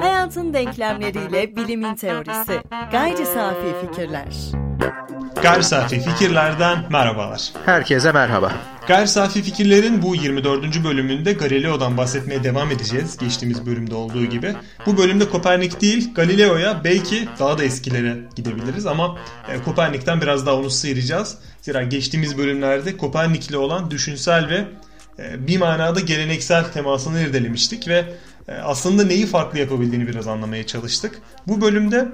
Hayatın denklemleriyle bilimin teorisi. Gayri safi fikirler. Gayri safi fikirlerden merhabalar. Herkese merhaba. Gayri safi fikirlerin bu 24. bölümünde Galileo'dan bahsetmeye devam edeceğiz. Geçtiğimiz bölümde olduğu gibi. Bu bölümde Kopernik değil Galileo'ya belki daha da eskilere gidebiliriz ama e, Kopernik'ten biraz daha onu sıyıracağız. Zira geçtiğimiz bölümlerde Kopernik'le olan düşünsel ve bir manada geleneksel temasını irdelemiştik ve e, aslında neyi farklı yapabildiğini biraz anlamaya çalıştık. Bu bölümde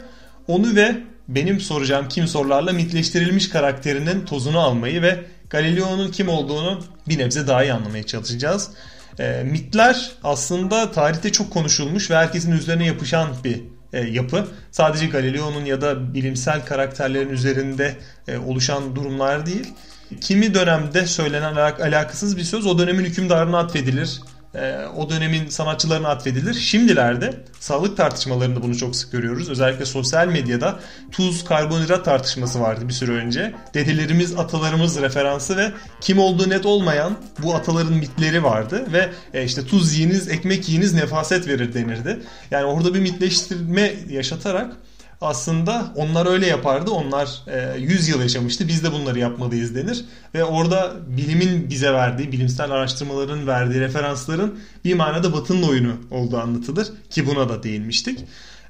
onu ve benim soracağım kim sorularla mitleştirilmiş karakterinin tozunu almayı ve Galileo'nun kim olduğunu bir nebze daha iyi anlamaya çalışacağız. E, mitler aslında tarihte çok konuşulmuş ve herkesin üzerine yapışan bir e, yapı. Sadece Galileo'nun ya da bilimsel karakterlerin üzerinde e, oluşan durumlar değil. Kimi dönemde söylenen alakasız bir söz o dönemin hükümdarına atfedilir e, o dönemin sanatçılarına atfedilir. Şimdilerde sağlık tartışmalarında bunu çok sık görüyoruz. Özellikle sosyal medyada tuz karbonhidrat tartışması vardı bir süre önce. Dedelerimiz, atalarımız referansı ve kim olduğu net olmayan bu ataların mitleri vardı ve e, işte tuz yiyiniz, ekmek yiyiniz nefaset verir denirdi. Yani orada bir mitleştirme yaşatarak aslında onlar öyle yapardı. Onlar e, 100 yıl yaşamıştı. Biz de bunları yapmalıyız denir. Ve orada bilimin bize verdiği, bilimsel araştırmaların verdiği referansların bir manada batının oyunu olduğu anlatılır. Ki buna da değinmiştik.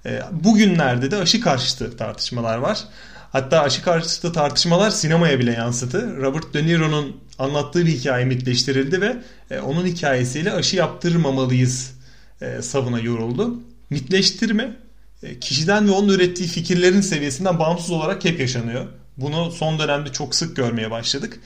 E, bugünlerde de aşı karşıtı tartışmalar var. Hatta aşı karşıtı tartışmalar sinemaya bile yansıdı. Robert De Niro'nun anlattığı bir hikaye mitleştirildi ve e, onun hikayesiyle aşı yaptırmamalıyız e, savuna yoruldu. Mitleştirme e, kişiden ve onun ürettiği fikirlerin seviyesinden bağımsız olarak hep yaşanıyor. Bunu son dönemde çok sık görmeye başladık.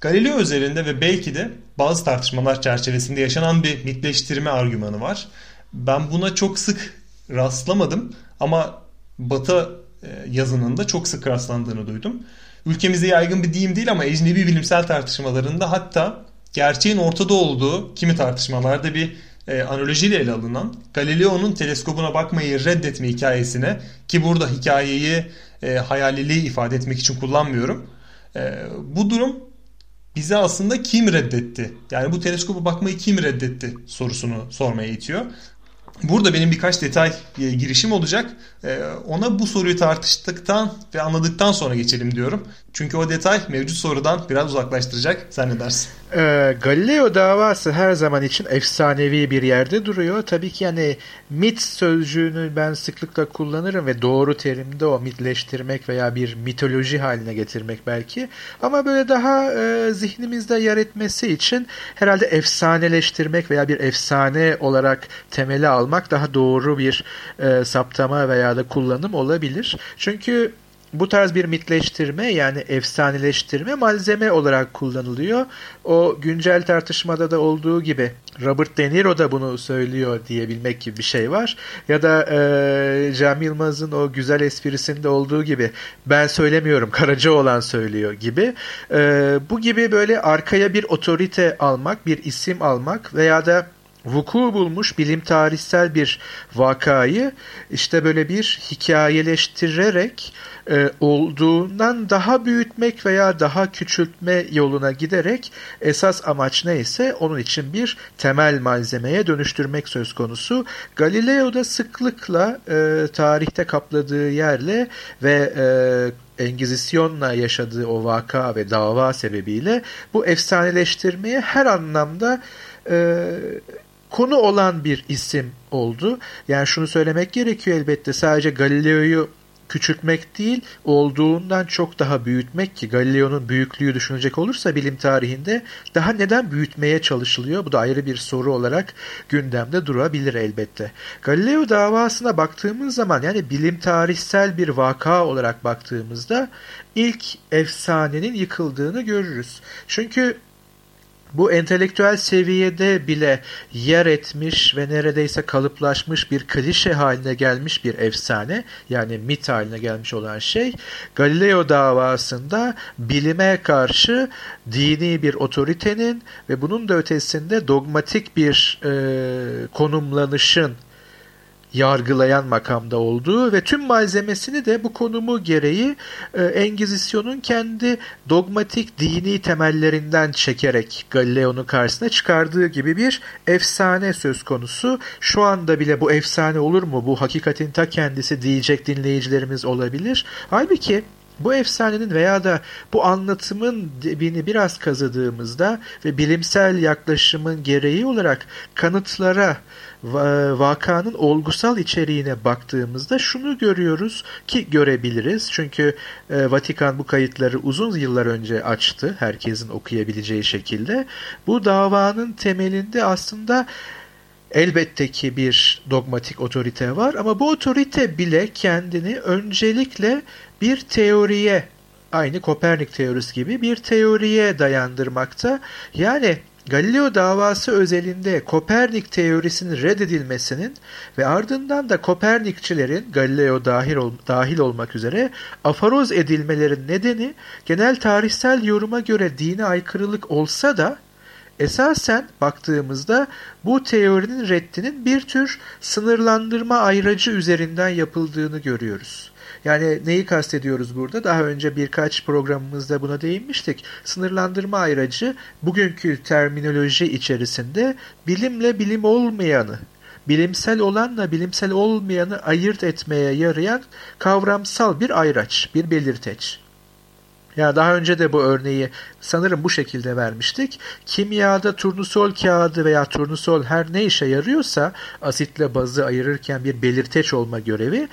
Galileo üzerinde ve belki de bazı tartışmalar çerçevesinde yaşanan bir mitleştirme argümanı var. Ben buna çok sık rastlamadım ama Batı e, yazınında çok sık rastlandığını duydum. Ülkemizde yaygın bir deyim değil ama ecnebi bilimsel tartışmalarında hatta gerçeğin ortada olduğu kimi tartışmalarda bir e, analojiyle ele alınan Galileo'nun teleskobuna bakmayı reddetme hikayesine ki burada hikayeyi e, hayaliliği ifade etmek için kullanmıyorum. E, bu durum bize aslında kim reddetti? Yani bu teleskoba bakmayı kim reddetti sorusunu sormaya itiyor. Burada benim birkaç detay e, girişim olacak. E, ona bu soruyu tartıştıktan ve anladıktan sonra geçelim diyorum. Çünkü o detay mevcut sorudan biraz uzaklaştıracak. Sen ne dersin? E, Galileo davası her zaman için efsanevi bir yerde duruyor. Tabii ki yani mit sözcüğünü ben sıklıkla kullanırım ve doğru terimde o mitleştirmek veya bir mitoloji haline getirmek belki. Ama böyle daha e, zihnimizde yer etmesi için herhalde efsaneleştirmek veya bir efsane olarak temeli almak daha doğru bir e, saptama veya da kullanım olabilir. Çünkü bu tarz bir mitleştirme yani efsaneleştirme malzeme olarak kullanılıyor. O güncel tartışmada da olduğu gibi Robert De Niro da bunu söylüyor diyebilmek gibi bir şey var. Ya da e, Cem Yılmaz'ın o güzel esprisinde olduğu gibi ben söylemiyorum Karaca olan söylüyor gibi. E, bu gibi böyle arkaya bir otorite almak, bir isim almak veya da vuku bulmuş bilim tarihsel bir vakayı işte böyle bir hikayeleştirerek e, olduğundan daha büyütmek veya daha küçültme yoluna giderek esas amaç neyse onun için bir temel malzemeye dönüştürmek söz konusu. Galileo da sıklıkla e, tarihte kapladığı yerle ve e, Engizisyon'la yaşadığı o vaka ve dava sebebiyle bu efsaneleştirmeye her anlamda e, konu olan bir isim oldu. Yani şunu söylemek gerekiyor elbette sadece Galileo'yu küçültmek değil olduğundan çok daha büyütmek ki Galileo'nun büyüklüğü düşünecek olursa bilim tarihinde daha neden büyütmeye çalışılıyor? Bu da ayrı bir soru olarak gündemde durabilir elbette. Galileo davasına baktığımız zaman yani bilim tarihsel bir vaka olarak baktığımızda ilk efsanenin yıkıldığını görürüz. Çünkü bu entelektüel seviyede bile yer etmiş ve neredeyse kalıplaşmış bir klişe haline gelmiş bir efsane yani mit haline gelmiş olan şey Galileo davasında bilime karşı dini bir otoritenin ve bunun da ötesinde dogmatik bir e, konumlanışın yargılayan makamda olduğu ve tüm malzemesini de bu konumu gereği e, Engizisyon'un kendi dogmatik dini temellerinden çekerek Galileo'nun karşısına çıkardığı gibi bir efsane söz konusu. Şu anda bile bu efsane olur mu? Bu hakikatin ta kendisi diyecek dinleyicilerimiz olabilir. Halbuki bu efsanenin veya da bu anlatımın dibini biraz kazıdığımızda ve bilimsel yaklaşımın gereği olarak kanıtlara, vakanın olgusal içeriğine baktığımızda şunu görüyoruz ki görebiliriz. Çünkü e, Vatikan bu kayıtları uzun yıllar önce açtı herkesin okuyabileceği şekilde. Bu davanın temelinde aslında Elbette ki bir dogmatik otorite var ama bu otorite bile kendini öncelikle bir teoriye aynı Kopernik teorisi gibi bir teoriye dayandırmakta. Yani Galileo davası özelinde Kopernik teorisinin reddedilmesinin ve ardından da Kopernikçilerin Galileo dahil, ol, dahil olmak üzere afaroz edilmelerin nedeni genel tarihsel yoruma göre dine aykırılık olsa da Esasen baktığımızda bu teorinin reddinin bir tür sınırlandırma ayracı üzerinden yapıldığını görüyoruz. Yani neyi kastediyoruz burada? Daha önce birkaç programımızda buna değinmiştik. Sınırlandırma ayracı bugünkü terminoloji içerisinde bilimle bilim olmayanı, bilimsel olanla bilimsel olmayanı ayırt etmeye yarayan kavramsal bir ayraç, bir belirteç. Ya daha önce de bu örneği sanırım bu şekilde vermiştik. Kimyada turnusol kağıdı veya turnusol her ne işe yarıyorsa asitle bazı ayırırken bir belirteç olma görevi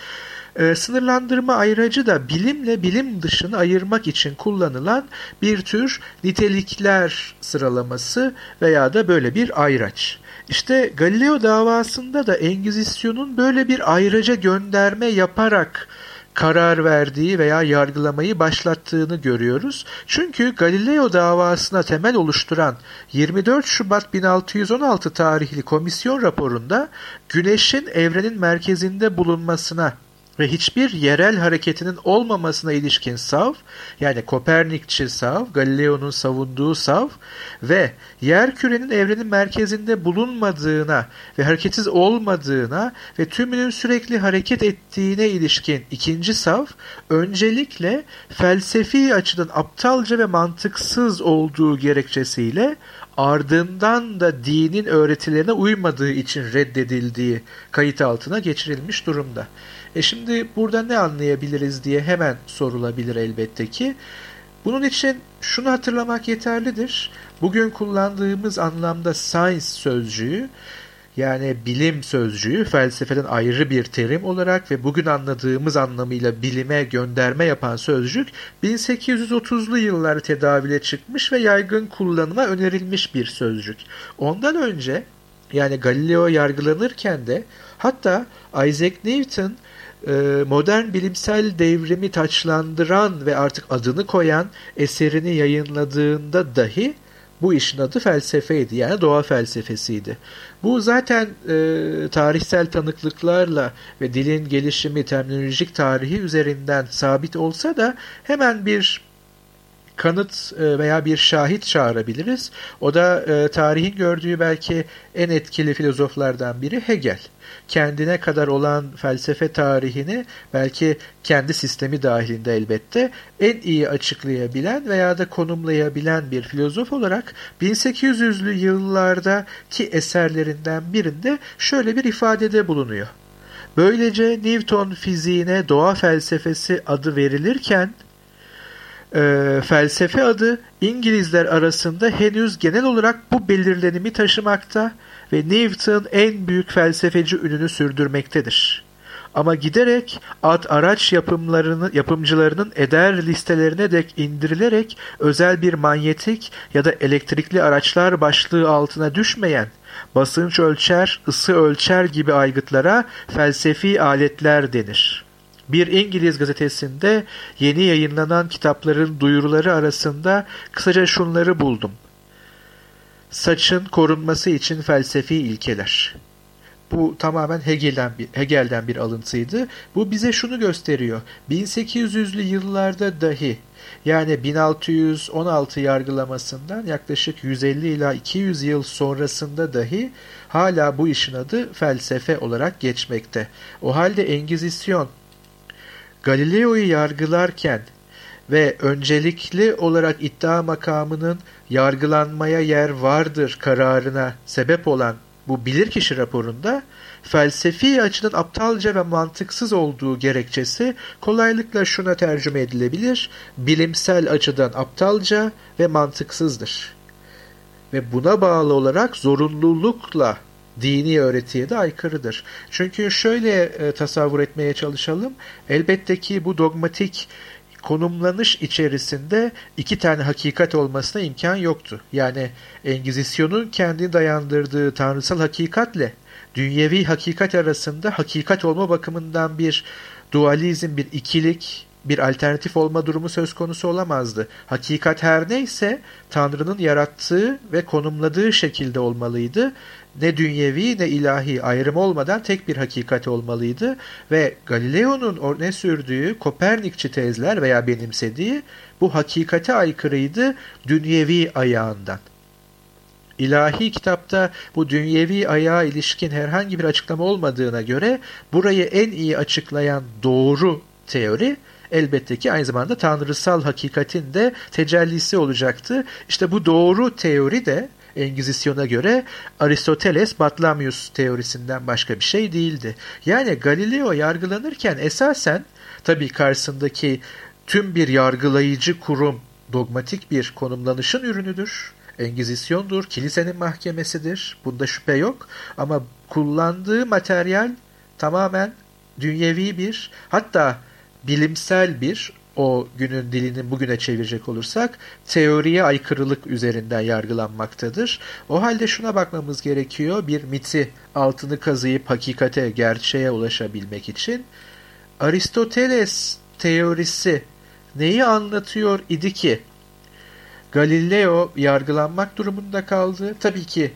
e, sınırlandırma ayracı da bilimle bilim dışını ayırmak için kullanılan bir tür nitelikler sıralaması veya da böyle bir ayraç. İşte Galileo davasında da Engizisyon'un böyle bir ayraca gönderme yaparak karar verdiği veya yargılamayı başlattığını görüyoruz. Çünkü Galileo davasına temel oluşturan 24 Şubat 1616 tarihli komisyon raporunda Güneş'in evrenin merkezinde bulunmasına ve hiçbir yerel hareketinin olmamasına ilişkin sav, yani Kopernikçi sav, Galileo'nun savunduğu sav ve yer kürenin evrenin merkezinde bulunmadığına ve hareketsiz olmadığına ve tümünün sürekli hareket ettiğine ilişkin ikinci sav, öncelikle felsefi açıdan aptalca ve mantıksız olduğu gerekçesiyle ardından da dinin öğretilerine uymadığı için reddedildiği kayıt altına geçirilmiş durumda. E şimdi burada ne anlayabiliriz diye hemen sorulabilir elbette ki. Bunun için şunu hatırlamak yeterlidir. Bugün kullandığımız anlamda science sözcüğü yani bilim sözcüğü felsefeden ayrı bir terim olarak ve bugün anladığımız anlamıyla bilime gönderme yapan sözcük 1830'lu yıllar tedavüle çıkmış ve yaygın kullanıma önerilmiş bir sözcük. Ondan önce yani Galileo yargılanırken de hatta Isaac Newton modern bilimsel devrimi taçlandıran ve artık adını koyan eserini yayınladığında dahi bu işin adı felsefeydi yani doğa felsefesiydi. Bu zaten e, tarihsel tanıklıklarla ve dilin gelişimi terminolojik tarihi üzerinden sabit olsa da hemen bir kanıt e, veya bir şahit çağırabiliriz. O da e, tarihin gördüğü belki en etkili filozoflardan biri Hegel kendine kadar olan felsefe tarihini belki kendi sistemi dahilinde elbette en iyi açıklayabilen veya da konumlayabilen bir filozof olarak 1800'lü yıllardaki eserlerinden birinde şöyle bir ifadede bulunuyor. Böylece Newton fiziğine doğa felsefesi adı verilirken e, felsefe adı İngilizler arasında henüz genel olarak bu belirlenimi taşımakta ve Newton en büyük felsefeci ününü sürdürmektedir. Ama giderek ad araç yapımlarını, yapımcılarının eder listelerine dek indirilerek özel bir manyetik ya da elektrikli araçlar başlığı altına düşmeyen basınç ölçer, ısı ölçer gibi aygıtlara felsefi aletler denir. Bir İngiliz gazetesinde yeni yayınlanan kitapların duyuruları arasında kısaca şunları buldum. Saçın korunması için felsefi ilkeler. Bu tamamen Hegel'den bir, Hegel'den bir alıntıydı. Bu bize şunu gösteriyor. 1800'lü yıllarda dahi yani 1616 yargılamasından yaklaşık 150 ila 200 yıl sonrasında dahi hala bu işin adı felsefe olarak geçmekte. O halde Engizisyon Galileo'yu yargılarken ve öncelikli olarak iddia makamının yargılanmaya yer vardır kararına sebep olan bu bilirkişi raporunda felsefi açıdan aptalca ve mantıksız olduğu gerekçesi kolaylıkla şuna tercüme edilebilir. Bilimsel açıdan aptalca ve mantıksızdır. Ve buna bağlı olarak zorunlulukla dini öğretiye de aykırıdır. Çünkü şöyle e, tasavvur etmeye çalışalım. Elbette ki bu dogmatik konumlanış içerisinde iki tane hakikat olmasına imkan yoktu. Yani Engizisyon'un kendi dayandırdığı tanrısal hakikatle dünyevi hakikat arasında hakikat olma bakımından bir dualizm, bir ikilik, bir alternatif olma durumu söz konusu olamazdı. Hakikat her neyse Tanrı'nın yarattığı ve konumladığı şekilde olmalıydı. Ne dünyevi ne ilahi ayrım olmadan tek bir hakikat olmalıydı ve Galileo'nun orne sürdüğü Kopernikçi tezler veya benimsediği bu hakikate aykırıydı dünyevi ayağından. İlahi kitapta bu dünyevi ayağa ilişkin herhangi bir açıklama olmadığına göre burayı en iyi açıklayan doğru teori elbette ki aynı zamanda tanrısal hakikatin de tecellisi olacaktı. İşte bu doğru teori de Engizisyon'a göre Aristoteles Batlamyus teorisinden başka bir şey değildi. Yani Galileo yargılanırken esasen tabii karşısındaki tüm bir yargılayıcı kurum dogmatik bir konumlanışın ürünüdür. Engizisyondur, kilisenin mahkemesidir. Bunda şüphe yok. Ama kullandığı materyal tamamen dünyevi bir hatta bilimsel bir o günün dilini bugüne çevirecek olursak teoriye aykırılık üzerinden yargılanmaktadır. O halde şuna bakmamız gerekiyor. Bir miti altını kazıyıp hakikate, gerçeğe ulaşabilmek için Aristoteles teorisi neyi anlatıyor idi ki Galileo yargılanmak durumunda kaldı. Tabii ki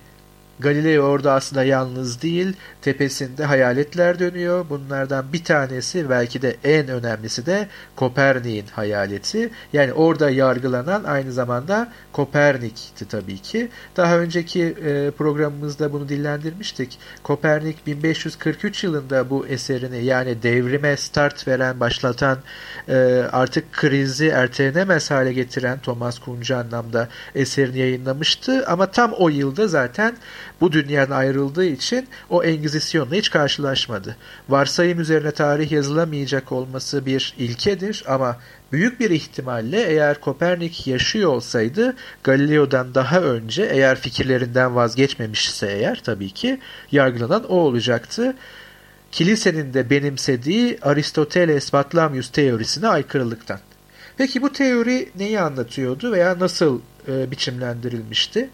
Galileo orada aslında yalnız değil, tepesinde hayaletler dönüyor. Bunlardan bir tanesi belki de en önemlisi de Kopernik'in hayaleti. Yani orada yargılanan aynı zamanda Kopernik'ti tabii ki. Daha önceki e, programımızda bunu dillendirmiştik. Kopernik 1543 yılında bu eserini yani devrime start veren, başlatan, e, artık krizi ertelenemez hale getiren Thomas Kuhn'cu anlamda eserini yayınlamıştı. Ama tam o yılda zaten bu dünyadan ayrıldığı için o Engizisyon'la hiç karşılaşmadı. Varsayım üzerine tarih yazılamayacak olması bir ilkedir ama büyük bir ihtimalle eğer Kopernik yaşıyor olsaydı Galileo'dan daha önce eğer fikirlerinden vazgeçmemişse eğer tabii ki yargılanan o olacaktı. Kilisenin de benimsediği Aristoteles Batlamyus teorisine aykırılıktan. Peki bu teori neyi anlatıyordu veya nasıl e, biçimlendirilmişti?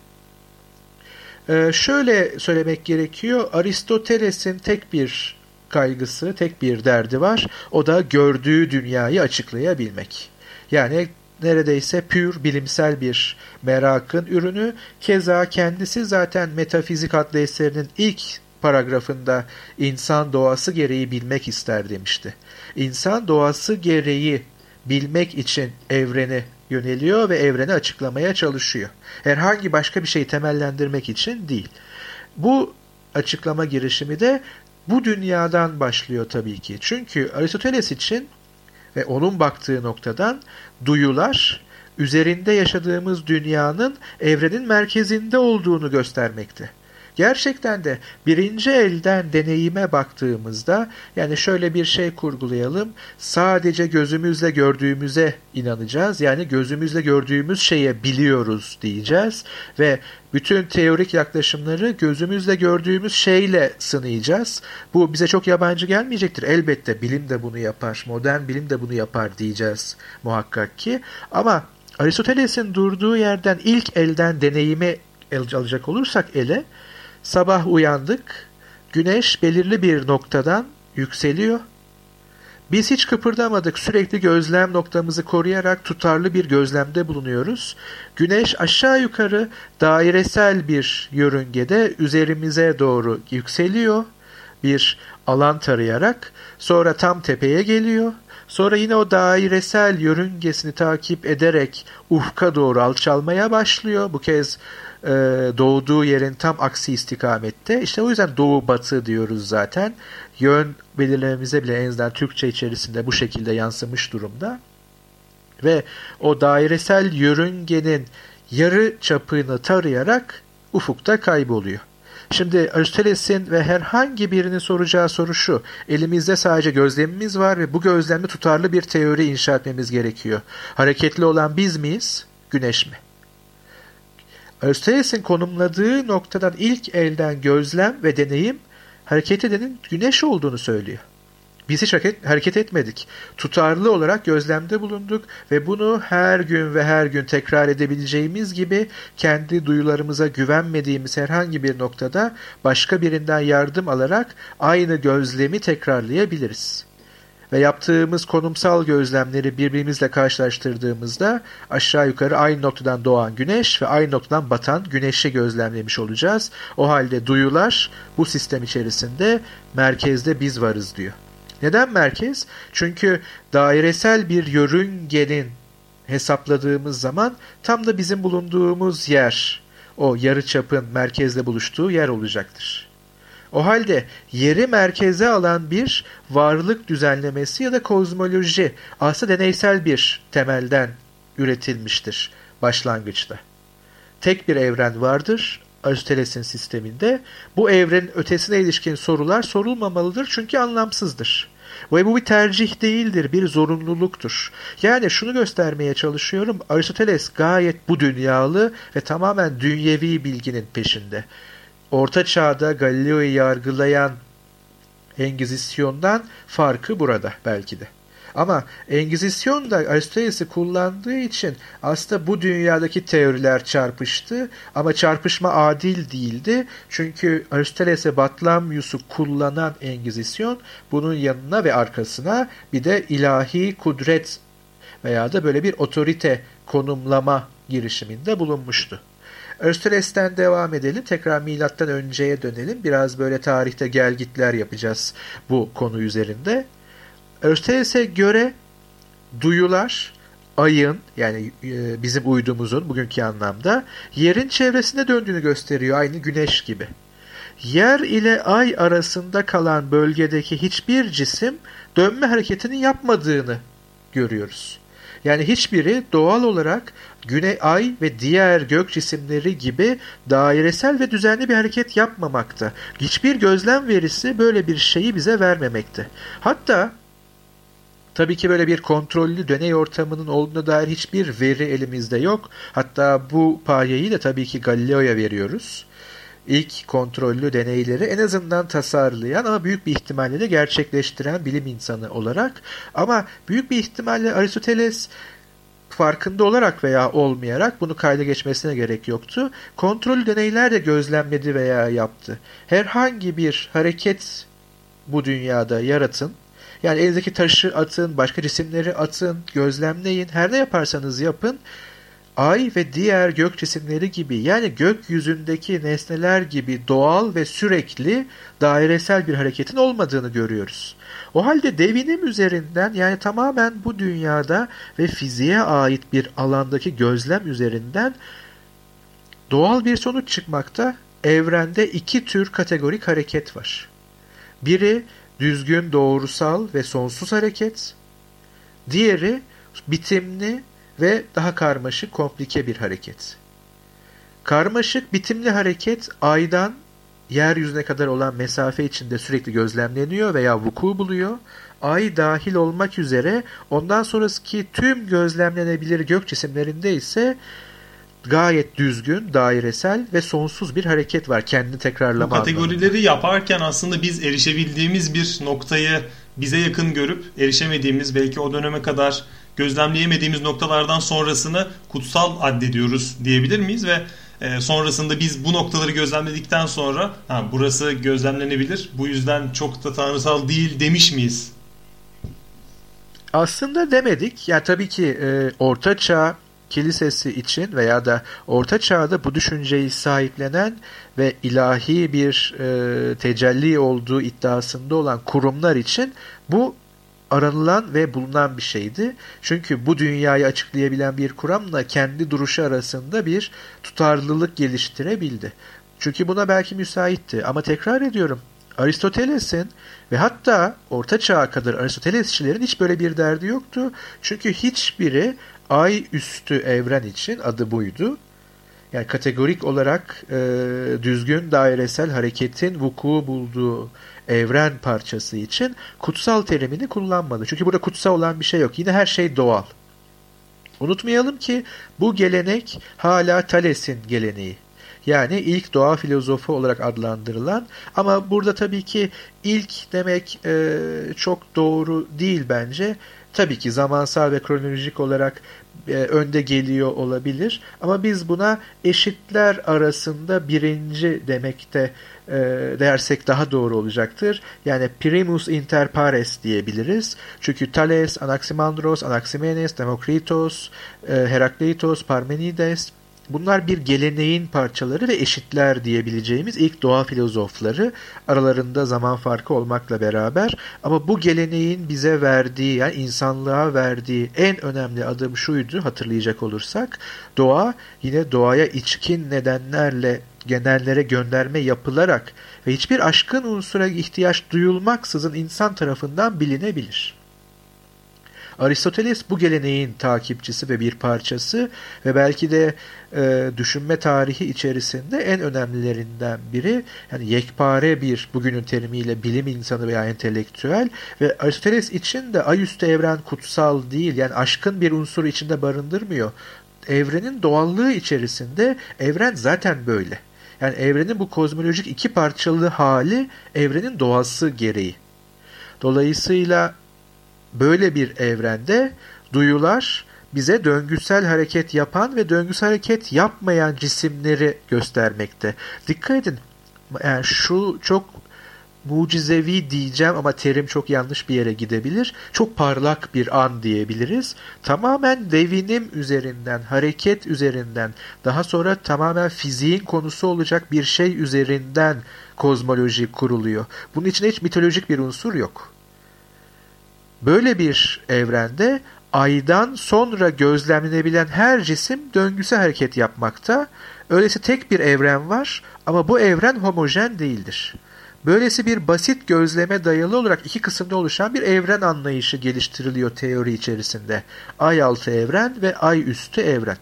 Ee, şöyle söylemek gerekiyor. Aristoteles'in tek bir kaygısı, tek bir derdi var. O da gördüğü dünyayı açıklayabilmek. Yani neredeyse pür bilimsel bir merakın ürünü. Keza kendisi zaten Metafizik adlı eserinin ilk paragrafında insan doğası gereği bilmek ister demişti. İnsan doğası gereği bilmek için evreni yöneliyor ve evreni açıklamaya çalışıyor. Herhangi başka bir şeyi temellendirmek için değil. Bu açıklama girişimi de bu dünyadan başlıyor tabii ki. Çünkü Aristoteles için ve onun baktığı noktadan duyular üzerinde yaşadığımız dünyanın evrenin merkezinde olduğunu göstermekte. Gerçekten de birinci elden deneyime baktığımızda yani şöyle bir şey kurgulayalım. Sadece gözümüzle gördüğümüze inanacağız. Yani gözümüzle gördüğümüz şeye biliyoruz diyeceğiz ve bütün teorik yaklaşımları gözümüzle gördüğümüz şeyle sınayacağız. Bu bize çok yabancı gelmeyecektir. Elbette bilim de bunu yapar, modern bilim de bunu yapar diyeceğiz muhakkak ki. Ama Aristoteles'in durduğu yerden ilk elden deneyimi alacak olursak ele, Sabah uyandık. Güneş belirli bir noktadan yükseliyor. Biz hiç kıpırdamadık. Sürekli gözlem noktamızı koruyarak tutarlı bir gözlemde bulunuyoruz. Güneş aşağı yukarı dairesel bir yörüngede üzerimize doğru yükseliyor bir alan tarayarak sonra tam tepeye geliyor. Sonra yine o dairesel yörüngesini takip ederek ufka doğru alçalmaya başlıyor. Bu kez e, doğduğu yerin tam aksi istikamette. İşte o yüzden doğu batı diyoruz zaten. Yön belirlememize bile en azından Türkçe içerisinde bu şekilde yansımış durumda. Ve o dairesel yörüngenin yarı çapını tarayarak ufukta kayboluyor. Şimdi Aristoteles'in ve herhangi birinin soracağı soru şu. Elimizde sadece gözlemimiz var ve bu gözlemle tutarlı bir teori inşa etmemiz gerekiyor. Hareketli olan biz miyiz? Güneş mi? Aristoteles'in konumladığı noktadan ilk elden gözlem ve deneyim hareket edenin güneş olduğunu söylüyor. Biz hiç hareket, etmedik. Tutarlı olarak gözlemde bulunduk ve bunu her gün ve her gün tekrar edebileceğimiz gibi kendi duyularımıza güvenmediğimiz herhangi bir noktada başka birinden yardım alarak aynı gözlemi tekrarlayabiliriz. Ve yaptığımız konumsal gözlemleri birbirimizle karşılaştırdığımızda aşağı yukarı aynı noktadan doğan güneş ve aynı noktadan batan güneşi gözlemlemiş olacağız. O halde duyular bu sistem içerisinde merkezde biz varız diyor. Neden merkez? Çünkü dairesel bir yörüngenin hesapladığımız zaman tam da bizim bulunduğumuz yer o yarı çapın merkezde buluştuğu yer olacaktır. O halde yeri merkeze alan bir varlık düzenlemesi ya da kozmoloji aslında deneysel bir temelden üretilmiştir başlangıçta. Tek bir evren vardır Aristoteles'in sisteminde. Bu evrenin ötesine ilişkin sorular sorulmamalıdır çünkü anlamsızdır. Ve bu bir tercih değildir, bir zorunluluktur. Yani şunu göstermeye çalışıyorum, Aristoteles gayet bu dünyalı ve tamamen dünyevi bilginin peşinde. Orta Çağ'da Galileo'yu yargılayan Engizisyon'dan farkı burada belki de. Ama Engizisyon da Aristoteles'i kullandığı için aslında bu dünyadaki teoriler çarpıştı ama çarpışma adil değildi. Çünkü Aristoteles'e Batlamyus'u kullanan Engizisyon bunun yanına ve arkasına bir de ilahi kudret veya da böyle bir otorite konumlama girişiminde bulunmuştu. Aristoteles'ten devam edelim. Tekrar milattan önceye dönelim. Biraz böyle tarihte gelgitler yapacağız bu konu üzerinde. Aristoteles'e göre duyular ayın yani e, bizim uydumuzun bugünkü anlamda yerin çevresinde döndüğünü gösteriyor aynı güneş gibi. Yer ile ay arasında kalan bölgedeki hiçbir cisim dönme hareketini yapmadığını görüyoruz. Yani hiçbiri doğal olarak Güney Ay ve diğer gök cisimleri gibi dairesel ve düzenli bir hareket yapmamakta. Hiçbir gözlem verisi böyle bir şeyi bize vermemekte. Hatta Tabii ki böyle bir kontrollü deney ortamının olduğuna dair hiçbir veri elimizde yok. Hatta bu payeyi de tabii ki Galileo'ya veriyoruz. İlk kontrollü deneyleri en azından tasarlayan ama büyük bir ihtimalle de gerçekleştiren bilim insanı olarak. Ama büyük bir ihtimalle Aristoteles farkında olarak veya olmayarak bunu kayda geçmesine gerek yoktu. Kontrollü deneyler de gözlemledi veya yaptı. Herhangi bir hareket bu dünyada yaratın yani elinizdeki taşı atın, başka cisimleri atın, gözlemleyin. Her ne yaparsanız yapın. Ay ve diğer gök cisimleri gibi yani gökyüzündeki nesneler gibi doğal ve sürekli dairesel bir hareketin olmadığını görüyoruz. O halde devinim üzerinden yani tamamen bu dünyada ve fiziğe ait bir alandaki gözlem üzerinden doğal bir sonuç çıkmakta. Evrende iki tür kategorik hareket var. Biri düzgün, doğrusal ve sonsuz hareket. Diğeri bitimli ve daha karmaşık, komplike bir hareket. Karmaşık, bitimli hareket aydan yeryüzüne kadar olan mesafe içinde sürekli gözlemleniyor veya vuku buluyor. Ay dahil olmak üzere ondan sonraki tüm gözlemlenebilir gök cisimlerinde ise gayet düzgün, dairesel ve sonsuz bir hareket var. Kendini tekrarlama Bu kategorileri anlamında. yaparken aslında biz erişebildiğimiz bir noktayı bize yakın görüp erişemediğimiz belki o döneme kadar gözlemleyemediğimiz noktalardan sonrasını kutsal addediyoruz diyebilir miyiz ve e, sonrasında biz bu noktaları gözlemledikten sonra ha, burası gözlemlenebilir bu yüzden çok da tanrısal değil demiş miyiz? Aslında demedik. Ya yani tabii ki e, Orta Çağ kilisesi için veya da Orta Çağ'da bu düşünceyi sahiplenen ve ilahi bir e, tecelli olduğu iddiasında olan kurumlar için bu aranılan ve bulunan bir şeydi. Çünkü bu dünyayı açıklayabilen bir kuramla kendi duruşu arasında bir tutarlılık geliştirebildi. Çünkü buna belki müsaitti ama tekrar ediyorum Aristoteles'in ve hatta Orta Çağ'a kadar Aristotelesçilerin hiç böyle bir derdi yoktu. Çünkü hiçbiri ay üstü evren için adı buydu. Yani kategorik olarak e, düzgün dairesel hareketin vuku bulduğu evren parçası için kutsal terimini kullanmadı. Çünkü burada kutsal olan bir şey yok. Yine her şey doğal. Unutmayalım ki bu gelenek hala Thales'in geleneği. Yani ilk doğa filozofu olarak adlandırılan ama burada tabii ki ilk demek e, çok doğru değil bence. Tabii ki zamansal ve kronolojik olarak e, önde geliyor olabilir ama biz buna eşitler arasında birinci demekte e, dersek daha doğru olacaktır. Yani primus inter pares diyebiliriz. Çünkü Thales, Anaximandros, Anaximenes, Demokritos, e, Herakleitos, Parmenides Bunlar bir geleneğin parçaları ve eşitler diyebileceğimiz ilk doğa filozofları aralarında zaman farkı olmakla beraber ama bu geleneğin bize verdiği yani insanlığa verdiği en önemli adım şuydu hatırlayacak olursak doğa yine doğaya içkin nedenlerle genellere gönderme yapılarak ve hiçbir aşkın unsura ihtiyaç duyulmaksızın insan tarafından bilinebilir. Aristoteles bu geleneğin takipçisi ve bir parçası ve belki de e, düşünme tarihi içerisinde en önemlilerinden biri. Yani yekpare bir bugünün terimiyle bilim insanı veya entelektüel ve Aristoteles için de ayüstü evren kutsal değil yani aşkın bir unsur içinde barındırmıyor. Evrenin doğallığı içerisinde evren zaten böyle. Yani evrenin bu kozmolojik iki parçalı hali evrenin doğası gereği. Dolayısıyla böyle bir evrende duyular bize döngüsel hareket yapan ve döngüsel hareket yapmayan cisimleri göstermekte. Dikkat edin. Yani şu çok mucizevi diyeceğim ama terim çok yanlış bir yere gidebilir. Çok parlak bir an diyebiliriz. Tamamen devinim üzerinden, hareket üzerinden, daha sonra tamamen fiziğin konusu olacak bir şey üzerinden kozmoloji kuruluyor. Bunun içinde hiç mitolojik bir unsur yok. Böyle bir evrende aydan sonra gözlemlenebilen her cisim döngüsel hareket yapmakta. Öylesi tek bir evren var ama bu evren homojen değildir. Böylesi bir basit gözleme dayalı olarak iki kısımda oluşan bir evren anlayışı geliştiriliyor teori içerisinde. Ay altı evren ve ay üstü evren.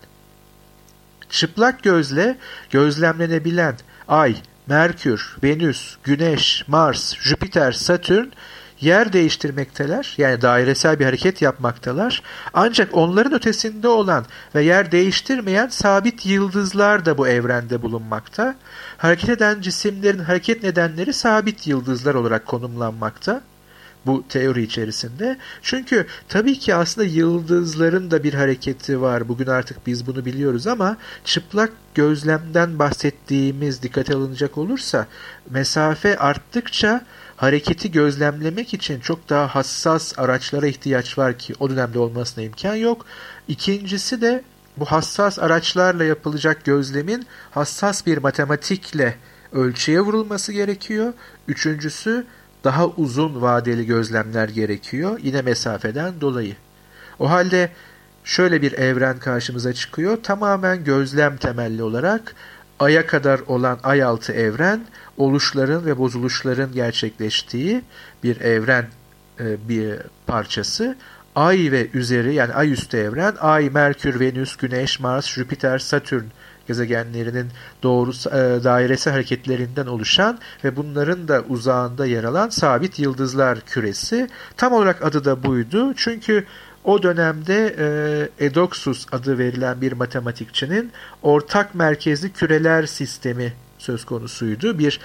Çıplak gözle gözlemlenebilen Ay, Merkür, Venüs, Güneş, Mars, Jüpiter, Satürn yer değiştirmekteler. Yani dairesel bir hareket yapmaktalar. Ancak onların ötesinde olan ve yer değiştirmeyen sabit yıldızlar da bu evrende bulunmakta. Hareket eden cisimlerin hareket nedenleri sabit yıldızlar olarak konumlanmakta bu teori içerisinde. Çünkü tabii ki aslında yıldızların da bir hareketi var. Bugün artık biz bunu biliyoruz ama çıplak gözlemden bahsettiğimiz dikkate alınacak olursa mesafe arttıkça hareketi gözlemlemek için çok daha hassas araçlara ihtiyaç var ki o dönemde olmasına imkan yok. İkincisi de bu hassas araçlarla yapılacak gözlemin hassas bir matematikle ölçüye vurulması gerekiyor. Üçüncüsü daha uzun vadeli gözlemler gerekiyor yine mesafeden dolayı. O halde şöyle bir evren karşımıza çıkıyor. Tamamen gözlem temelli olarak Ay'a kadar olan ay altı evren oluşların ve bozuluşların gerçekleştiği bir evren e, bir parçası. Ay ve üzeri yani ay üstü evren Ay, Merkür, Venüs, Güneş, Mars, Jüpiter, Satürn gezegenlerinin doğru e, dairesi hareketlerinden oluşan ve bunların da uzağında yer alan sabit yıldızlar küresi. Tam olarak adı da buydu. Çünkü o dönemde e, Eudoxus adı verilen bir matematikçinin ortak merkezli küreler sistemi söz konusuydu. Bir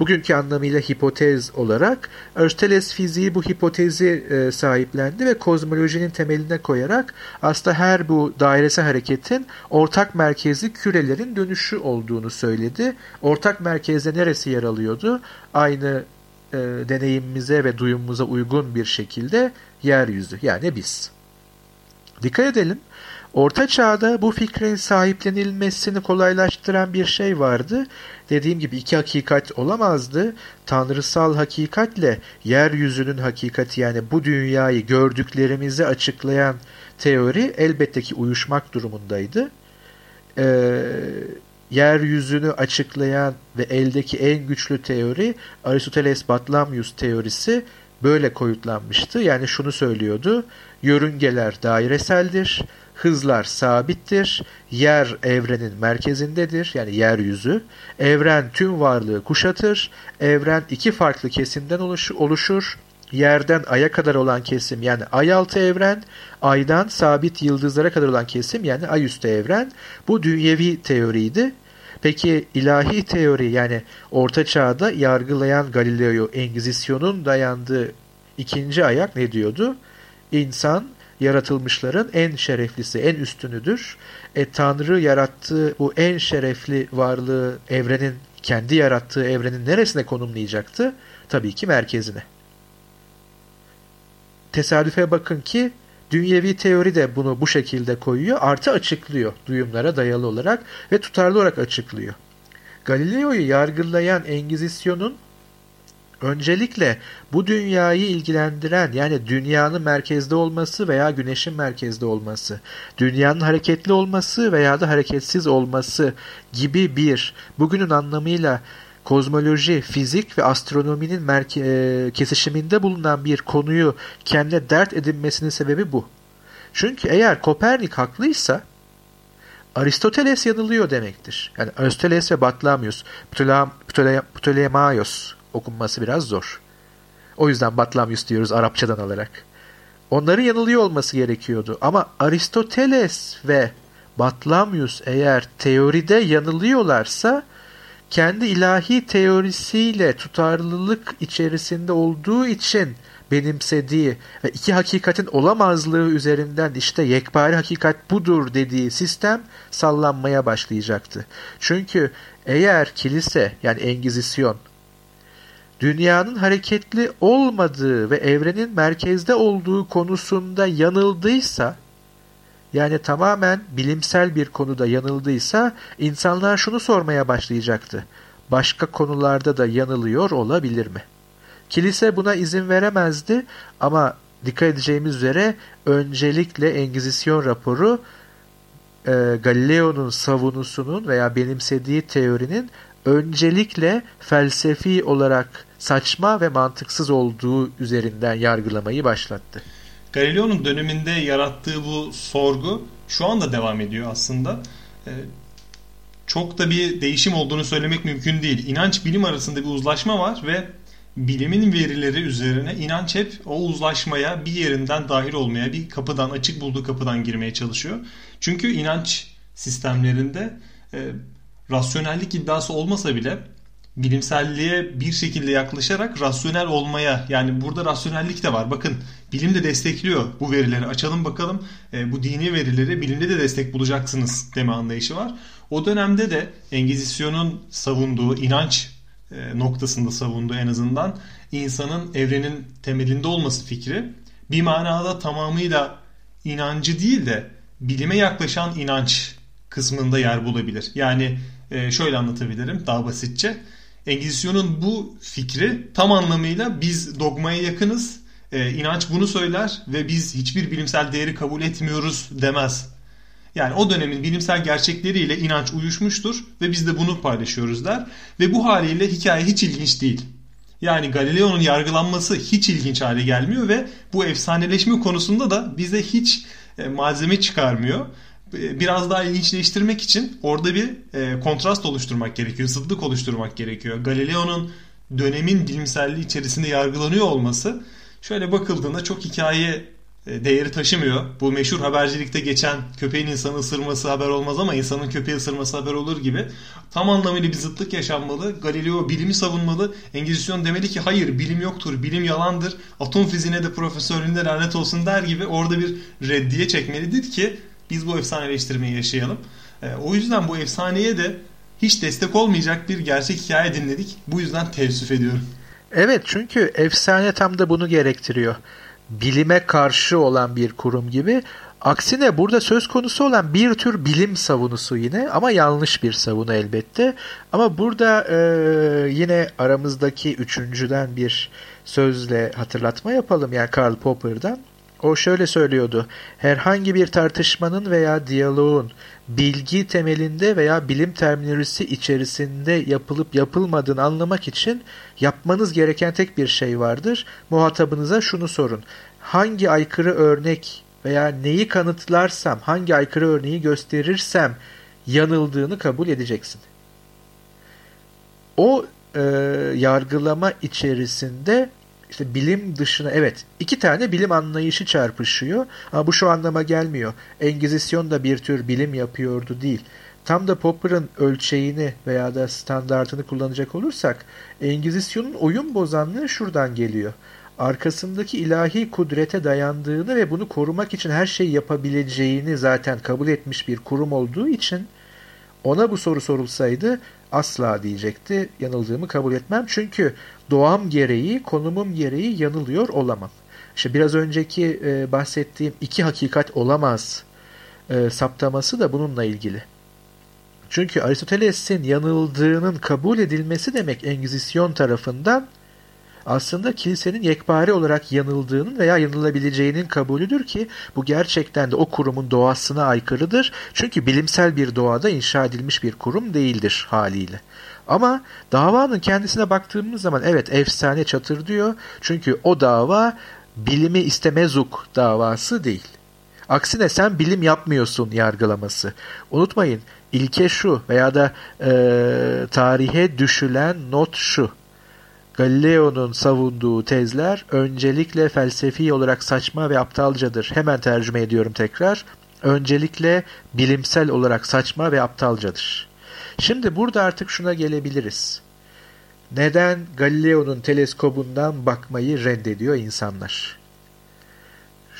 bugünkü anlamıyla hipotez olarak Aristoteles fiziği bu hipotezi e, sahiplendi ve kozmolojinin temeline koyarak aslında her bu dairesi hareketin ortak merkezli kürelerin dönüşü olduğunu söyledi. Ortak merkezde neresi yer alıyordu? Aynı e, deneyimimize ve duyumumuza uygun bir şekilde yeryüzü yani biz. Dikkat edelim. Orta Çağ'da bu fikrin sahiplenilmesini kolaylaştıran bir şey vardı. Dediğim gibi iki hakikat olamazdı. Tanrısal hakikatle yeryüzünün hakikati yani bu dünyayı gördüklerimizi açıklayan teori elbette ki uyuşmak durumundaydı. Ee, yeryüzünü açıklayan ve eldeki en güçlü teori Aristoteles Batlamyus teorisi böyle koyutlanmıştı. Yani şunu söylüyordu. Yörüngeler daireseldir, hızlar sabittir, yer evrenin merkezindedir yani yeryüzü. Evren tüm varlığı kuşatır, evren iki farklı kesimden oluşur. Yerden aya kadar olan kesim yani ay altı evren, aydan sabit yıldızlara kadar olan kesim yani ay üstü evren. Bu dünyevi teoriydi. Peki ilahi teori yani orta çağda yargılayan Galileo'yu Engizisyon'un dayandığı ikinci ayak ne diyordu? İnsan yaratılmışların en şereflisi, en üstünüdür. E, Tanrı yarattığı bu en şerefli varlığı evrenin, kendi yarattığı evrenin neresine konumlayacaktı? Tabii ki merkezine. Tesadüfe bakın ki Dünyevi teori de bunu bu şekilde koyuyor. Artı açıklıyor duyumlara dayalı olarak ve tutarlı olarak açıklıyor. Galileo'yu yargılayan Engizisyon'un öncelikle bu dünyayı ilgilendiren yani dünyanın merkezde olması veya güneşin merkezde olması, dünyanın hareketli olması veya da hareketsiz olması gibi bir bugünün anlamıyla kozmoloji, fizik ve astronominin e, kesişiminde bulunan bir konuyu kendine dert edinmesinin sebebi bu. Çünkü eğer Kopernik haklıysa Aristoteles yanılıyor demektir. Yani Aristoteles ve Batlamyus, Ptolemaios okunması biraz zor. O yüzden Batlamyus diyoruz Arapçadan alarak. Onların yanılıyor olması gerekiyordu. Ama Aristoteles ve Batlamyus eğer teoride yanılıyorlarsa kendi ilahi teorisiyle tutarlılık içerisinde olduğu için benimsediği ve iki hakikatin olamazlığı üzerinden işte yekpare hakikat budur dediği sistem sallanmaya başlayacaktı. Çünkü eğer kilise yani Engizisyon dünyanın hareketli olmadığı ve evrenin merkezde olduğu konusunda yanıldıysa yani tamamen bilimsel bir konuda yanıldıysa insanlar şunu sormaya başlayacaktı. Başka konularda da yanılıyor olabilir mi? Kilise buna izin veremezdi ama dikkat edeceğimiz üzere öncelikle Engizisyon raporu e, Galileo'nun savunusunun veya benimsediği teorinin öncelikle felsefi olarak saçma ve mantıksız olduğu üzerinden yargılamayı başlattı. Galileo'nun döneminde yarattığı bu sorgu şu anda devam ediyor aslında. Ee, çok da bir değişim olduğunu söylemek mümkün değil. İnanç bilim arasında bir uzlaşma var ve bilimin verileri üzerine inanç hep o uzlaşmaya bir yerinden dahil olmaya, bir kapıdan açık bulduğu kapıdan girmeye çalışıyor. Çünkü inanç sistemlerinde e, rasyonellik iddiası olmasa bile bilimselliğe bir şekilde yaklaşarak rasyonel olmaya yani burada rasyonellik de var. Bakın bilim de destekliyor bu verileri. Açalım bakalım e, bu dini verileri bilimde de destek bulacaksınız deme anlayışı var. O dönemde de Engizisyon'un savunduğu inanç e, noktasında savunduğu en azından insanın evrenin temelinde olması fikri bir manada tamamıyla inancı değil de bilime yaklaşan inanç kısmında yer bulabilir. Yani e, şöyle anlatabilirim daha basitçe. Engizisyon'un bu fikri tam anlamıyla biz dogmaya yakınız, e, inanç bunu söyler ve biz hiçbir bilimsel değeri kabul etmiyoruz demez. Yani o dönemin bilimsel gerçekleriyle inanç uyuşmuştur ve biz de bunu paylaşıyoruz der. Ve bu haliyle hikaye hiç ilginç değil. Yani Galileo'nun yargılanması hiç ilginç hale gelmiyor ve bu efsaneleşme konusunda da bize hiç e, malzeme çıkarmıyor. Biraz daha ilginçleştirmek için orada bir e, kontrast oluşturmak gerekiyor, zıtlık oluşturmak gerekiyor. Galileo'nun dönemin bilimselliği içerisinde yargılanıyor olması şöyle bakıldığında çok hikaye e, değeri taşımıyor. Bu meşhur habercilikte geçen köpeğin insanı ısırması haber olmaz ama insanın köpeği ısırması haber olur gibi tam anlamıyla bir zıtlık yaşanmalı. Galileo bilimi savunmalı. Engizisyon demeli ki hayır bilim yoktur, bilim yalandır. Atom fiziğine de profesörlüğünde lanet olsun der gibi orada bir reddiye çekmelidir ki biz bu efsaneleştirmeyi yaşayalım. E, o yüzden bu efsaneye de hiç destek olmayacak bir gerçek hikaye dinledik. Bu yüzden teessüf ediyorum. Evet çünkü efsane tam da bunu gerektiriyor. Bilime karşı olan bir kurum gibi Aksine burada söz konusu olan bir tür bilim savunusu yine ama yanlış bir savunu elbette. Ama burada e, yine aramızdaki üçüncüden bir sözle hatırlatma yapalım yani Karl Popper'dan. O şöyle söylüyordu. Herhangi bir tartışmanın veya diyaloğun bilgi temelinde veya bilim terminolojisi içerisinde yapılıp yapılmadığını anlamak için yapmanız gereken tek bir şey vardır. Muhatabınıza şunu sorun. Hangi aykırı örnek veya neyi kanıtlarsam, hangi aykırı örneği gösterirsem yanıldığını kabul edeceksin. O e, yargılama içerisinde işte bilim dışına evet iki tane bilim anlayışı çarpışıyor ama bu şu anlama gelmiyor. Engizisyon da bir tür bilim yapıyordu değil. Tam da Popper'ın ölçeğini veya da standartını kullanacak olursak Engizisyon'un oyun bozanlığı şuradan geliyor. Arkasındaki ilahi kudrete dayandığını ve bunu korumak için her şeyi yapabileceğini zaten kabul etmiş bir kurum olduğu için ona bu soru sorulsaydı asla diyecekti. Yanıldığımı kabul etmem. Çünkü doğam gereği, konumum gereği yanılıyor olamam. İşte biraz önceki e, bahsettiğim iki hakikat olamaz e, saptaması da bununla ilgili. Çünkü Aristoteles'in yanıldığının kabul edilmesi demek Engizisyon tarafından aslında kilisenin yekpare olarak yanıldığının veya yanılabileceğinin kabulüdür ki bu gerçekten de o kurumun doğasına aykırıdır. Çünkü bilimsel bir doğada inşa edilmiş bir kurum değildir haliyle. Ama davanın kendisine baktığımız zaman evet efsane çatır diyor. Çünkü o dava bilimi istemezuk davası değil. Aksine sen bilim yapmıyorsun yargılaması. Unutmayın ilke şu veya da e, tarihe düşülen not şu. Galileo'nun savunduğu tezler öncelikle felsefi olarak saçma ve aptalcadır. Hemen tercüme ediyorum tekrar. Öncelikle bilimsel olarak saçma ve aptalcadır. Şimdi burada artık şuna gelebiliriz. Neden Galileo'nun teleskobundan bakmayı reddediyor insanlar?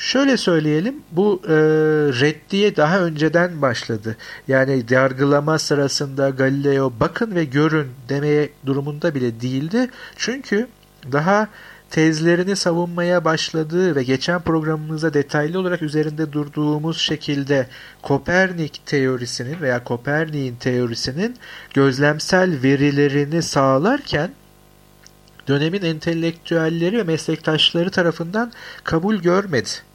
Şöyle söyleyelim, bu e, reddiye daha önceden başladı. Yani yargılama sırasında Galileo bakın ve görün demeye durumunda bile değildi. Çünkü daha tezlerini savunmaya başladığı ve geçen programımızda detaylı olarak üzerinde durduğumuz şekilde Kopernik teorisinin veya Kopernik'in teorisinin gözlemsel verilerini sağlarken dönemin entelektüelleri ve meslektaşları tarafından kabul görmedi.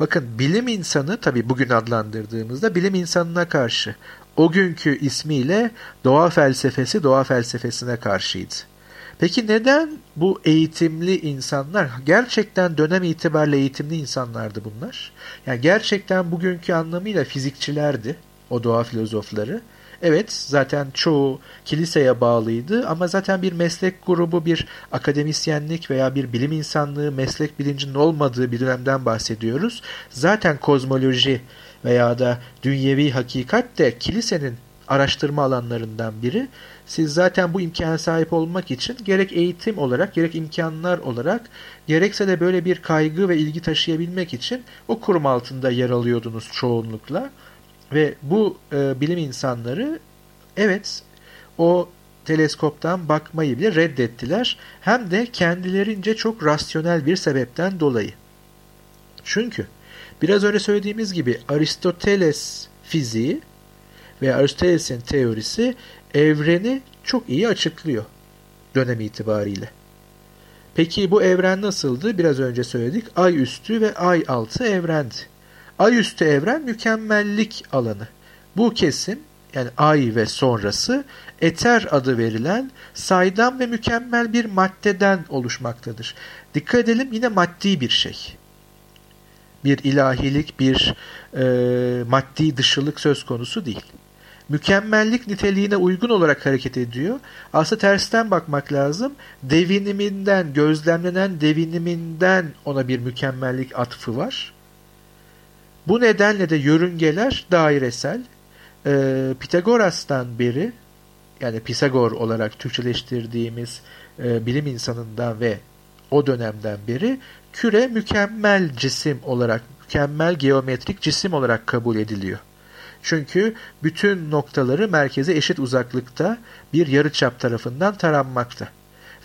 Bakın bilim insanı tabi bugün adlandırdığımızda bilim insanına karşı o günkü ismiyle doğa felsefesi doğa felsefesine karşıydı. Peki neden bu eğitimli insanlar gerçekten dönem itibariyle eğitimli insanlardı bunlar? Yani gerçekten bugünkü anlamıyla fizikçilerdi o doğa filozofları. Evet zaten çoğu kiliseye bağlıydı ama zaten bir meslek grubu, bir akademisyenlik veya bir bilim insanlığı, meslek bilincinin olmadığı bir dönemden bahsediyoruz. Zaten kozmoloji veya da dünyevi hakikat de kilisenin araştırma alanlarından biri. Siz zaten bu imkana sahip olmak için gerek eğitim olarak gerek imkanlar olarak gerekse de böyle bir kaygı ve ilgi taşıyabilmek için o kurum altında yer alıyordunuz çoğunlukla. Ve bu e, bilim insanları evet o teleskoptan bakmayı bile reddettiler. Hem de kendilerince çok rasyonel bir sebepten dolayı. Çünkü biraz önce söylediğimiz gibi Aristoteles fiziği ve Aristoteles'in teorisi evreni çok iyi açıklıyor dönem itibariyle. Peki bu evren nasıldı? Biraz önce söyledik. Ay üstü ve ay altı evrendi. Ay üstü evren mükemmellik alanı. Bu kesim yani ay ve sonrası eter adı verilen saydam ve mükemmel bir maddeden oluşmaktadır. Dikkat edelim yine maddi bir şey. Bir ilahilik, bir e, maddi dışılık söz konusu değil. Mükemmellik niteliğine uygun olarak hareket ediyor. Aslında tersten bakmak lazım. Deviniminden, gözlemlenen deviniminden ona bir mükemmellik atfı var. Bu nedenle de yörüngeler dairesel. E, Pitagoras'tan beri yani Pisagor olarak Türkçeleştirdiğimiz e, bilim insanından ve o dönemden beri küre mükemmel cisim olarak, mükemmel geometrik cisim olarak kabul ediliyor. Çünkü bütün noktaları merkeze eşit uzaklıkta bir yarıçap tarafından taranmakta.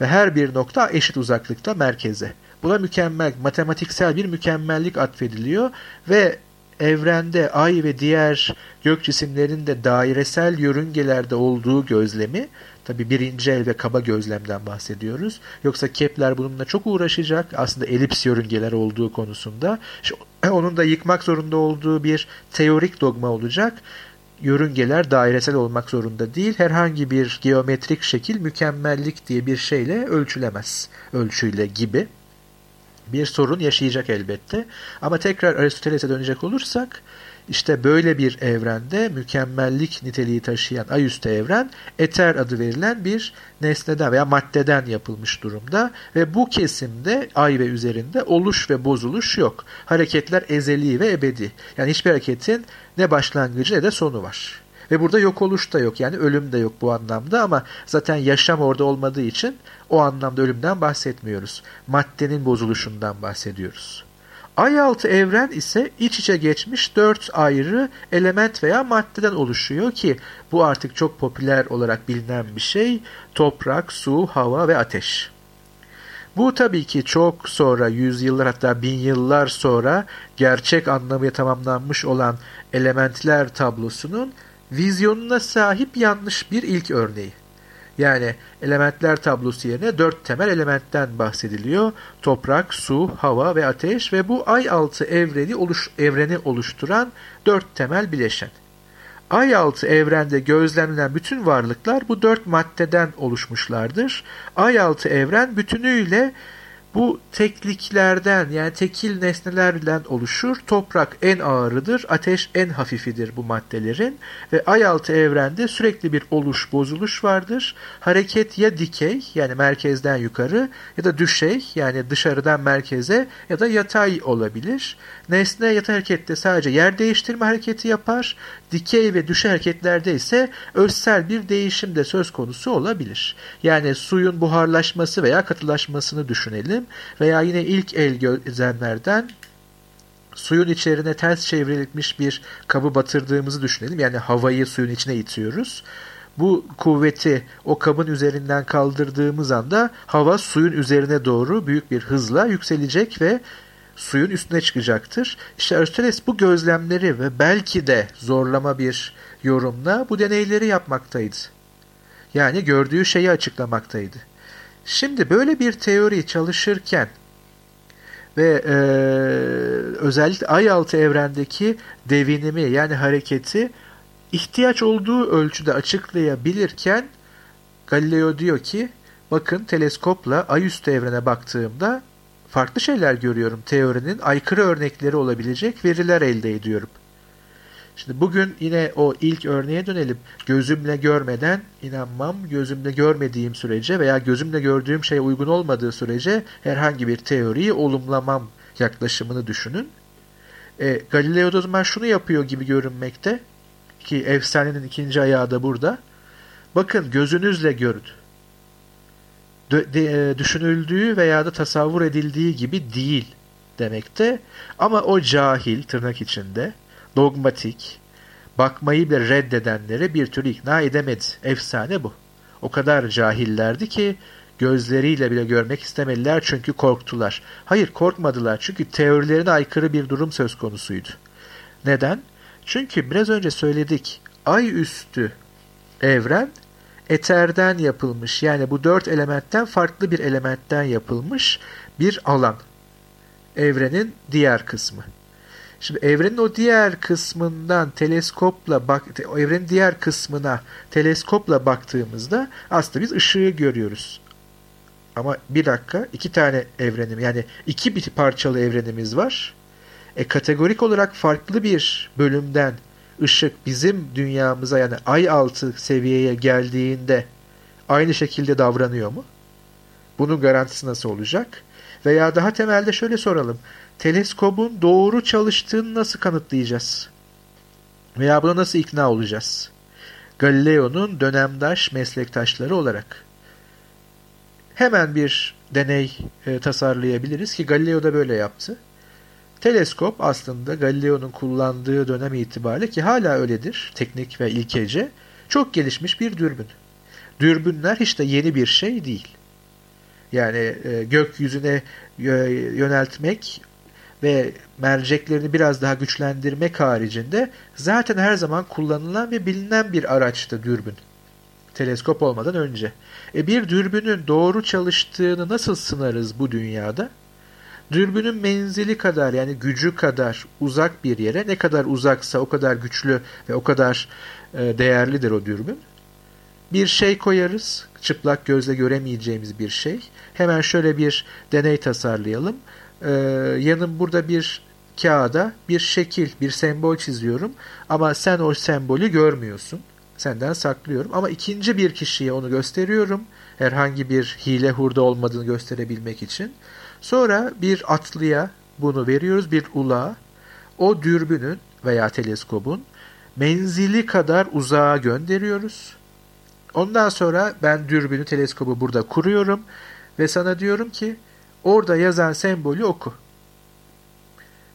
Ve her bir nokta eşit uzaklıkta merkeze. Buna mükemmel, matematiksel bir mükemmellik atfediliyor ve evrende ay ve diğer gök cisimlerinde dairesel yörüngelerde olduğu gözlemi Tabi birinci el ve kaba gözlemden bahsediyoruz. Yoksa Kepler bununla çok uğraşacak. Aslında elips yörüngeler olduğu konusunda. Onun da yıkmak zorunda olduğu bir teorik dogma olacak. Yörüngeler dairesel olmak zorunda değil. Herhangi bir geometrik şekil mükemmellik diye bir şeyle ölçülemez. Ölçüyle gibi bir sorun yaşayacak elbette. Ama tekrar Aristoteles'e dönecek olursak işte böyle bir evrende mükemmellik niteliği taşıyan ayüstü evren eter adı verilen bir nesneden veya maddeden yapılmış durumda ve bu kesimde ay ve üzerinde oluş ve bozuluş yok. Hareketler ezeli ve ebedi. Yani hiçbir hareketin ne başlangıcı ne de sonu var. Ve burada yok oluş da yok yani ölüm de yok bu anlamda ama zaten yaşam orada olmadığı için o anlamda ölümden bahsetmiyoruz. Maddenin bozuluşundan bahsediyoruz. Ay altı evren ise iç içe geçmiş dört ayrı element veya maddeden oluşuyor ki bu artık çok popüler olarak bilinen bir şey. Toprak, su, hava ve ateş. Bu tabii ki çok sonra yüzyıllar hatta bin yıllar sonra gerçek anlamı tamamlanmış olan elementler tablosunun vizyonuna sahip yanlış bir ilk örneği. Yani elementler tablosu yerine dört temel elementten bahsediliyor. Toprak, su, hava ve ateş ve bu ay altı evreni, oluş, evreni oluşturan dört temel bileşen. Ay altı evrende gözlemlenen bütün varlıklar bu dört maddeden oluşmuşlardır. Ay altı evren bütünüyle bu tekliklerden yani tekil nesnelerden oluşur. Toprak en ağırıdır, ateş en hafifidir bu maddelerin ve ay altı evrende sürekli bir oluş bozuluş vardır. Hareket ya dikey yani merkezden yukarı ya da düşey yani dışarıdan merkeze ya da yatay olabilir. Nesne yatay harekette sadece yer değiştirme hareketi yapar. Dikey ve düşey hareketlerde ise özsel bir değişim de söz konusu olabilir. Yani suyun buharlaşması veya katılaşmasını düşünelim veya yine ilk el gözlemlerden suyun içerine ters çevrilmiş bir kabı batırdığımızı düşünelim. Yani havayı suyun içine itiyoruz. Bu kuvveti o kabın üzerinden kaldırdığımız anda hava suyun üzerine doğru büyük bir hızla yükselecek ve suyun üstüne çıkacaktır. İşte Aristoteles bu gözlemleri ve belki de zorlama bir yorumla bu deneyleri yapmaktaydı. Yani gördüğü şeyi açıklamaktaydı. Şimdi böyle bir teori çalışırken ve e, özellikle ay altı evrendeki devinimi yani hareketi ihtiyaç olduğu ölçüde açıklayabilirken Galileo diyor ki bakın teleskopla ay üstü evrene baktığımda farklı şeyler görüyorum. Teorinin aykırı örnekleri olabilecek veriler elde ediyorum. Şimdi bugün yine o ilk örneğe dönelim. Gözümle görmeden inanmam, gözümle görmediğim sürece veya gözümle gördüğüm şeye uygun olmadığı sürece herhangi bir teoriyi olumlamam yaklaşımını düşünün. E, Galileo da o zaman şunu yapıyor gibi görünmekte ki efsanenin ikinci ayağı da burada. Bakın gözünüzle görün. E, düşünüldüğü veya da tasavvur edildiği gibi değil demekte. Ama o cahil tırnak içinde dogmatik, bakmayı bile reddedenleri bir türlü ikna edemedi. Efsane bu. O kadar cahillerdi ki gözleriyle bile görmek istemediler çünkü korktular. Hayır korkmadılar çünkü teorilerine aykırı bir durum söz konusuydu. Neden? Çünkü biraz önce söyledik ay üstü evren eterden yapılmış yani bu dört elementten farklı bir elementten yapılmış bir alan. Evrenin diğer kısmı. Şimdi evrenin o diğer kısmından teleskopla bak evrenin diğer kısmına teleskopla baktığımızda aslında biz ışığı görüyoruz. Ama bir dakika iki tane evrenim yani iki parçalı evrenimiz var. E kategorik olarak farklı bir bölümden ışık bizim dünyamıza yani ay altı seviyeye geldiğinde aynı şekilde davranıyor mu? Bunun garantisi nasıl olacak? Veya daha temelde şöyle soralım teleskobun doğru çalıştığını nasıl kanıtlayacağız? Veya buna nasıl ikna olacağız? Galileo'nun dönemdaş meslektaşları olarak. Hemen bir deney e, tasarlayabiliriz ki Galileo da böyle yaptı. Teleskop aslında Galileo'nun kullandığı dönem itibariyle ki hala öyledir teknik ve ilkece çok gelişmiş bir dürbün. Dürbünler hiç de yeni bir şey değil. Yani e, gökyüzüne yöneltmek ve merceklerini biraz daha güçlendirmek haricinde zaten her zaman kullanılan ve bilinen bir araçtı dürbün. Teleskop olmadan önce. E bir dürbünün doğru çalıştığını nasıl sınarız bu dünyada? Dürbünün menzili kadar yani gücü kadar uzak bir yere ne kadar uzaksa o kadar güçlü ve o kadar e, değerlidir o dürbün. Bir şey koyarız, çıplak gözle göremeyeceğimiz bir şey. Hemen şöyle bir deney tasarlayalım. Ee, yanım burada bir kağıda bir şekil, bir sembol çiziyorum ama sen o sembolü görmüyorsun. Senden saklıyorum ama ikinci bir kişiye onu gösteriyorum. Herhangi bir hile hurda olmadığını gösterebilmek için. Sonra bir atlıya bunu veriyoruz, bir ulağa. O dürbünün veya teleskobun menzili kadar uzağa gönderiyoruz. Ondan sonra ben dürbünü, teleskobu burada kuruyorum ve sana diyorum ki orada yazan sembolü oku.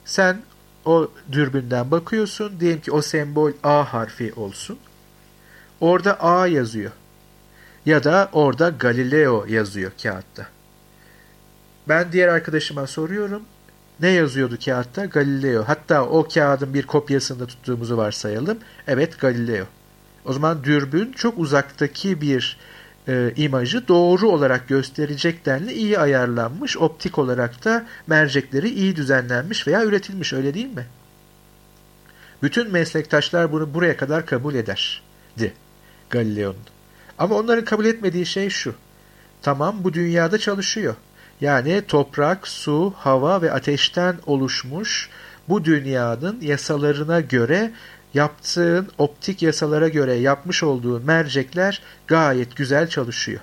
Sen o dürbünden bakıyorsun. Diyelim ki o sembol A harfi olsun. Orada A yazıyor. Ya da orada Galileo yazıyor kağıtta. Ben diğer arkadaşıma soruyorum. Ne yazıyordu kağıtta? Galileo. Hatta o kağıdın bir kopyasını da tuttuğumuzu varsayalım. Evet Galileo. O zaman dürbün çok uzaktaki bir e, imajı doğru olarak gösterecek denli iyi ayarlanmış. Optik olarak da mercekleri iyi düzenlenmiş veya üretilmiş öyle değil mi? Bütün meslektaşlar bunu buraya kadar kabul ederdi Galileo'nun. Ama onların kabul etmediği şey şu. Tamam bu dünyada çalışıyor. Yani toprak, su, hava ve ateşten oluşmuş bu dünyanın yasalarına göre yaptığın optik yasalara göre yapmış olduğun mercekler gayet güzel çalışıyor.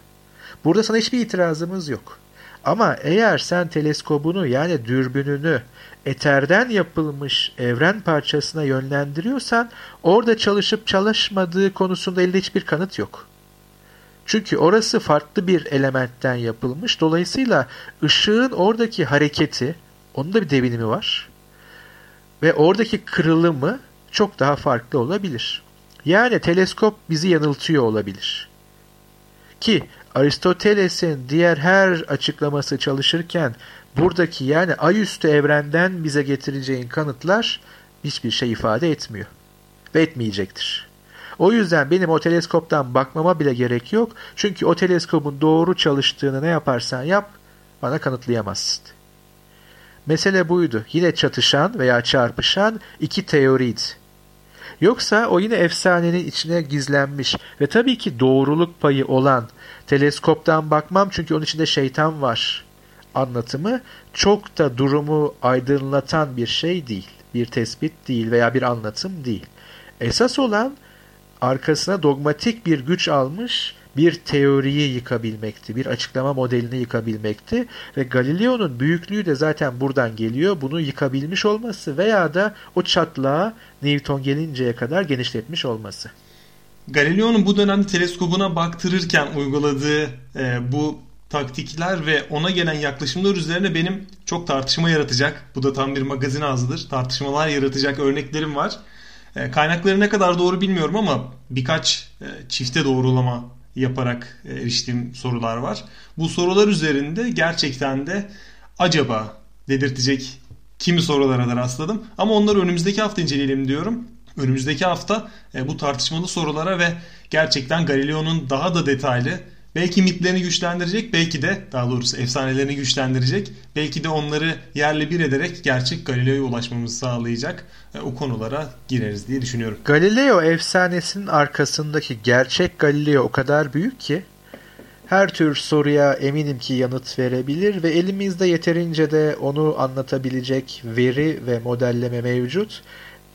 Burada sana hiçbir itirazımız yok. Ama eğer sen teleskobunu yani dürbününü eterden yapılmış evren parçasına yönlendiriyorsan orada çalışıp çalışmadığı konusunda elde hiçbir kanıt yok. Çünkü orası farklı bir elementten yapılmış. Dolayısıyla ışığın oradaki hareketi, onun da bir devinimi var. Ve oradaki kırılımı çok daha farklı olabilir. Yani teleskop bizi yanıltıyor olabilir. Ki Aristoteles'in diğer her açıklaması çalışırken buradaki yani ayüstü evrenden bize getireceğin kanıtlar hiçbir şey ifade etmiyor. Ve etmeyecektir. O yüzden benim o teleskoptan bakmama bile gerek yok. Çünkü o teleskopun doğru çalıştığını ne yaparsan yap bana kanıtlayamazsın. Mesele buydu. Yine çatışan veya çarpışan iki teoriydi. Yoksa o yine efsanenin içine gizlenmiş ve tabii ki doğruluk payı olan teleskoptan bakmam çünkü onun içinde şeytan var anlatımı çok da durumu aydınlatan bir şey değil. Bir tespit değil veya bir anlatım değil. Esas olan arkasına dogmatik bir güç almış bir teoriyi yıkabilmekti, bir açıklama modelini yıkabilmekti ve Galileo'nun büyüklüğü de zaten buradan geliyor. Bunu yıkabilmiş olması veya da o çatlağı Newton gelinceye kadar genişletmiş olması. Galileo'nun bu dönemde teleskobuna baktırırken uyguladığı e, bu taktikler ve ona gelen yaklaşımlar üzerine benim çok tartışma yaratacak. Bu da tam bir magazin ağzıdır. Tartışmalar yaratacak örneklerim var. E, kaynakları ne kadar doğru bilmiyorum ama birkaç e, çifte doğrulama yaparak e, eriştiğim sorular var. Bu sorular üzerinde gerçekten de acaba dedirtecek kimi sorulara da rastladım. Ama onları önümüzdeki hafta inceleyelim diyorum. Önümüzdeki hafta e, bu tartışmalı sorulara ve gerçekten Galileo'nun daha da detaylı belki mitlerini güçlendirecek, belki de daha doğrusu efsanelerini güçlendirecek, belki de onları yerle bir ederek gerçek Galileo'ya ulaşmamızı sağlayacak e, o konulara gireriz diye düşünüyorum. Galileo efsanesinin arkasındaki gerçek Galileo o kadar büyük ki her tür soruya eminim ki yanıt verebilir ve elimizde yeterince de onu anlatabilecek veri ve modelleme mevcut.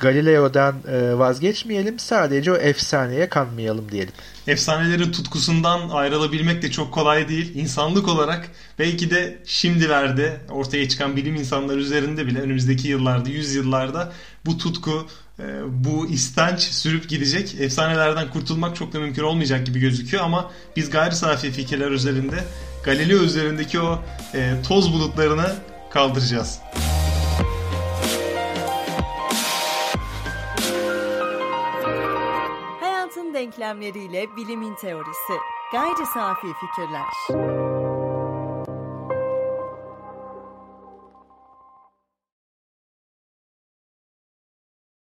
Galileo'dan e, vazgeçmeyelim sadece o efsaneye kanmayalım diyelim. Efsanelerin tutkusundan ayrılabilmek de çok kolay değil. İnsanlık olarak belki de şimdilerde ortaya çıkan bilim insanları üzerinde bile önümüzdeki yıllarda, yüzyıllarda bu tutku, e, bu istenç sürüp gidecek. Efsanelerden kurtulmak çok da mümkün olmayacak gibi gözüküyor ama biz gayri safi fikirler üzerinde Galileo üzerindeki o e, toz bulutlarını kaldıracağız. Denklemleriyle bilimin teorisi. Gayri safi fikirler.